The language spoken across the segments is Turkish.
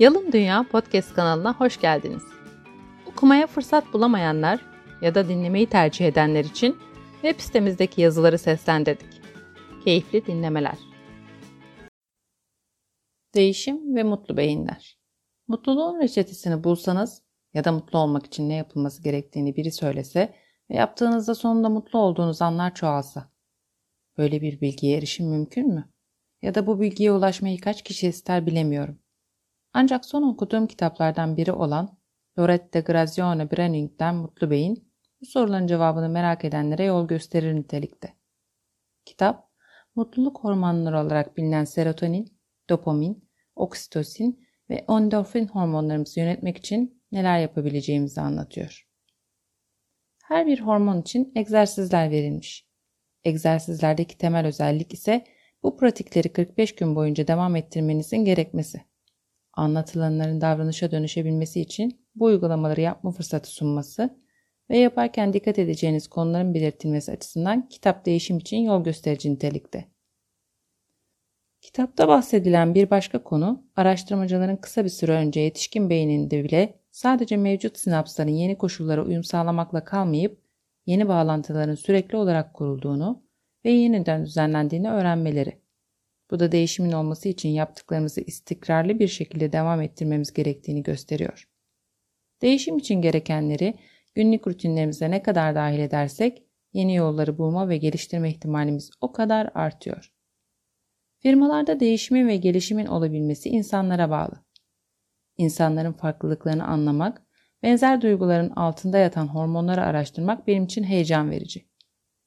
Yalın Dünya Podcast kanalına hoş geldiniz. Okumaya fırsat bulamayanlar ya da dinlemeyi tercih edenler için web sitemizdeki yazıları seslendirdik. Keyifli dinlemeler. Değişim ve mutlu beyinler. Mutluluğun reçetesini bulsanız ya da mutlu olmak için ne yapılması gerektiğini biri söylese ve yaptığınızda sonunda mutlu olduğunuz anlar çoğalsa. Böyle bir bilgiye erişim mümkün mü? Ya da bu bilgiye ulaşmayı kaç kişi ister bilemiyorum. Ancak son okuduğum kitaplardan biri olan Lorette Grazione Brenning'den Mutlu Beyin, bu soruların cevabını merak edenlere yol gösterir nitelikte. Kitap, mutluluk hormonları olarak bilinen serotonin, dopamin, oksitosin ve endorfin hormonlarımızı yönetmek için neler yapabileceğimizi anlatıyor. Her bir hormon için egzersizler verilmiş. Egzersizlerdeki temel özellik ise bu pratikleri 45 gün boyunca devam ettirmenizin gerekmesi. Anlatılanların davranışa dönüşebilmesi için bu uygulamaları yapma fırsatı sunması ve yaparken dikkat edeceğiniz konuların belirtilmesi açısından kitap değişim için yol gösterici nitelikte. Kitapta bahsedilen bir başka konu, araştırmacıların kısa bir süre önce yetişkin beyninde bile sadece mevcut sinapsların yeni koşullara uyum sağlamakla kalmayıp yeni bağlantıların sürekli olarak kurulduğunu ve yeniden düzenlendiğini öğrenmeleri. Bu da değişimin olması için yaptıklarımızı istikrarlı bir şekilde devam ettirmemiz gerektiğini gösteriyor. Değişim için gerekenleri günlük rutinlerimize ne kadar dahil edersek yeni yolları bulma ve geliştirme ihtimalimiz o kadar artıyor. Firmalarda değişimin ve gelişimin olabilmesi insanlara bağlı. İnsanların farklılıklarını anlamak, benzer duyguların altında yatan hormonları araştırmak benim için heyecan verici.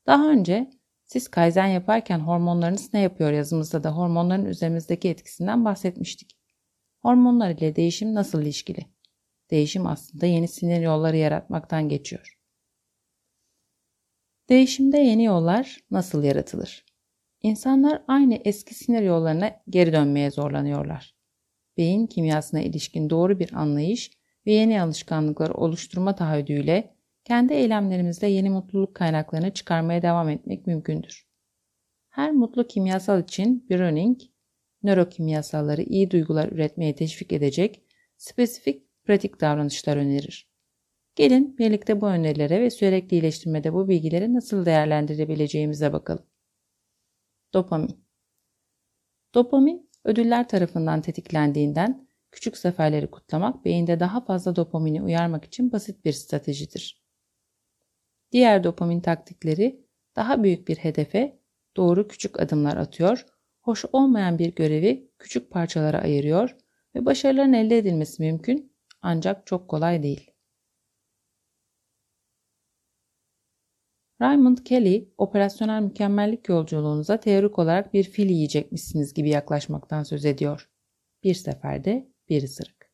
Daha önce siz kaizen yaparken hormonlarınız ne yapıyor yazımızda da hormonların üzerimizdeki etkisinden bahsetmiştik. Hormonlar ile değişim nasıl ilişkili? Değişim aslında yeni sinir yolları yaratmaktan geçiyor. Değişimde yeni yollar nasıl yaratılır? İnsanlar aynı eski sinir yollarına geri dönmeye zorlanıyorlar. Beyin kimyasına ilişkin doğru bir anlayış ve yeni alışkanlıklar oluşturma taahhüdüyle kendi eylemlerimizle yeni mutluluk kaynaklarını çıkarmaya devam etmek mümkündür. Her mutlu kimyasal için Browning, nörokimyasalları iyi duygular üretmeye teşvik edecek spesifik pratik davranışlar önerir. Gelin birlikte bu önerilere ve sürekli iyileştirmede bu bilgileri nasıl değerlendirebileceğimize bakalım. Dopamin Dopamin ödüller tarafından tetiklendiğinden küçük zaferleri kutlamak beyinde daha fazla dopamini uyarmak için basit bir stratejidir. Diğer dopamin taktikleri daha büyük bir hedefe doğru küçük adımlar atıyor, hoş olmayan bir görevi küçük parçalara ayırıyor ve başarıların elde edilmesi mümkün ancak çok kolay değil. Raymond Kelly, operasyonel mükemmellik yolculuğunuza teorik olarak bir fil yiyecekmişsiniz gibi yaklaşmaktan söz ediyor. Bir seferde bir ısırık.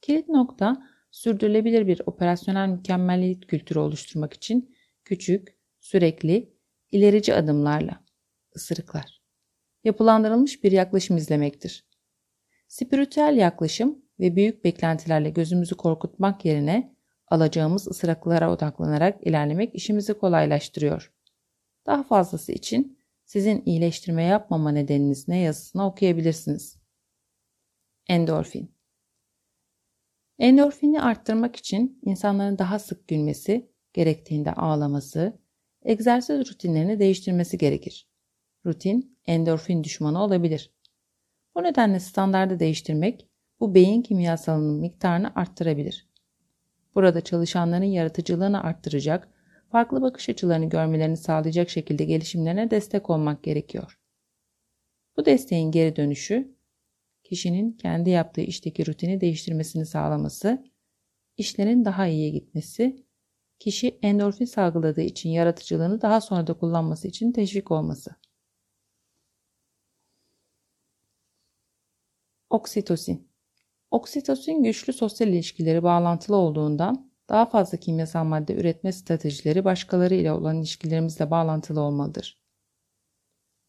Kilit nokta sürdürülebilir bir operasyonel mükemmeliyet kültürü oluşturmak için küçük, sürekli, ilerici adımlarla, ısırıklar, yapılandırılmış bir yaklaşım izlemektir. Spiritüel yaklaşım ve büyük beklentilerle gözümüzü korkutmak yerine alacağımız ısırıklara odaklanarak ilerlemek işimizi kolaylaştırıyor. Daha fazlası için sizin iyileştirme yapmama nedeniniz ne yazısını okuyabilirsiniz. Endorfin Endorfini arttırmak için insanların daha sık gülmesi, gerektiğinde ağlaması, egzersiz rutinlerini değiştirmesi gerekir. Rutin endorfin düşmanı olabilir. Bu nedenle standardı değiştirmek bu beyin kimyasalının miktarını arttırabilir. Burada çalışanların yaratıcılığını arttıracak, farklı bakış açılarını görmelerini sağlayacak şekilde gelişimlerine destek olmak gerekiyor. Bu desteğin geri dönüşü kişinin kendi yaptığı işteki rutini değiştirmesini sağlaması, işlerin daha iyiye gitmesi, kişi endorfin salgıladığı için yaratıcılığını daha sonra da kullanması için teşvik olması. Oksitosin Oksitosin güçlü sosyal ilişkileri bağlantılı olduğundan daha fazla kimyasal madde üretme stratejileri başkaları ile olan ilişkilerimizle bağlantılı olmalıdır.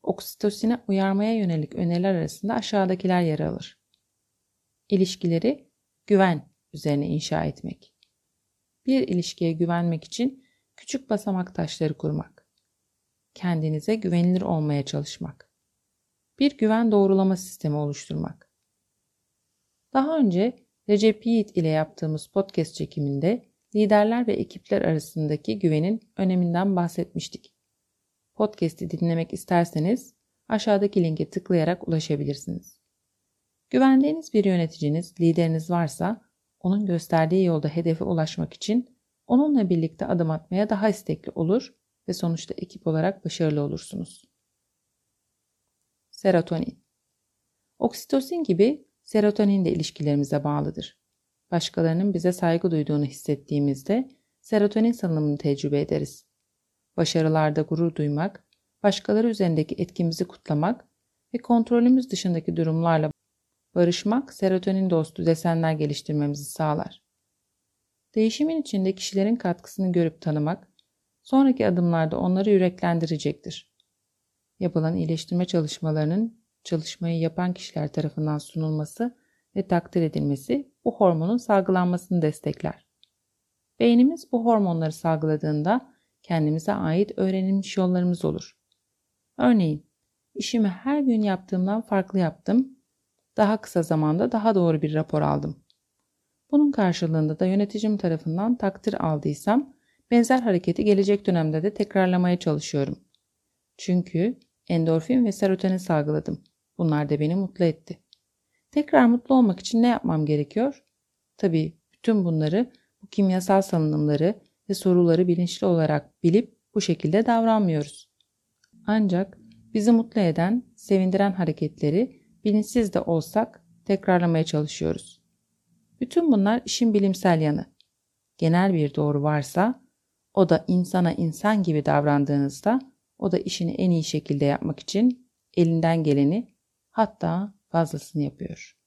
Oksitosine uyarmaya yönelik öneriler arasında aşağıdakiler yer alır. İlişkileri güven üzerine inşa etmek. Bir ilişkiye güvenmek için küçük basamak taşları kurmak. Kendinize güvenilir olmaya çalışmak. Bir güven doğrulama sistemi oluşturmak. Daha önce Recep Yiğit ile yaptığımız podcast çekiminde liderler ve ekipler arasındaki güvenin öneminden bahsetmiştik. Podcast'i dinlemek isterseniz aşağıdaki linke tıklayarak ulaşabilirsiniz. Güvendiğiniz bir yöneticiniz, lideriniz varsa onun gösterdiği yolda hedefe ulaşmak için onunla birlikte adım atmaya daha istekli olur ve sonuçta ekip olarak başarılı olursunuz. Serotonin Oksitosin gibi serotonin de ilişkilerimize bağlıdır. Başkalarının bize saygı duyduğunu hissettiğimizde serotonin salınımını tecrübe ederiz. Başarılarda gurur duymak, başkaları üzerindeki etkimizi kutlamak ve kontrolümüz dışındaki durumlarla barışmak serotonin dostu desenler geliştirmemizi sağlar. Değişimin içinde kişilerin katkısını görüp tanımak, sonraki adımlarda onları yüreklendirecektir. Yapılan iyileştirme çalışmalarının çalışmayı yapan kişiler tarafından sunulması ve takdir edilmesi bu hormonun salgılanmasını destekler. Beynimiz bu hormonları salgıladığında kendimize ait öğrenilmiş yollarımız olur. Örneğin, işimi her gün yaptığımdan farklı yaptım, daha kısa zamanda daha doğru bir rapor aldım. Bunun karşılığında da yöneticim tarafından takdir aldıysam, benzer hareketi gelecek dönemde de tekrarlamaya çalışıyorum. Çünkü endorfin ve serotonin salgıladım. Bunlar da beni mutlu etti. Tekrar mutlu olmak için ne yapmam gerekiyor? Tabii bütün bunları, bu kimyasal salınımları ve soruları bilinçli olarak bilip bu şekilde davranmıyoruz. Ancak bizi mutlu eden, sevindiren hareketleri bilinçsiz de olsak tekrarlamaya çalışıyoruz. Bütün bunlar işin bilimsel yanı. Genel bir doğru varsa o da insana insan gibi davrandığınızda o da işini en iyi şekilde yapmak için elinden geleni hatta fazlasını yapıyor.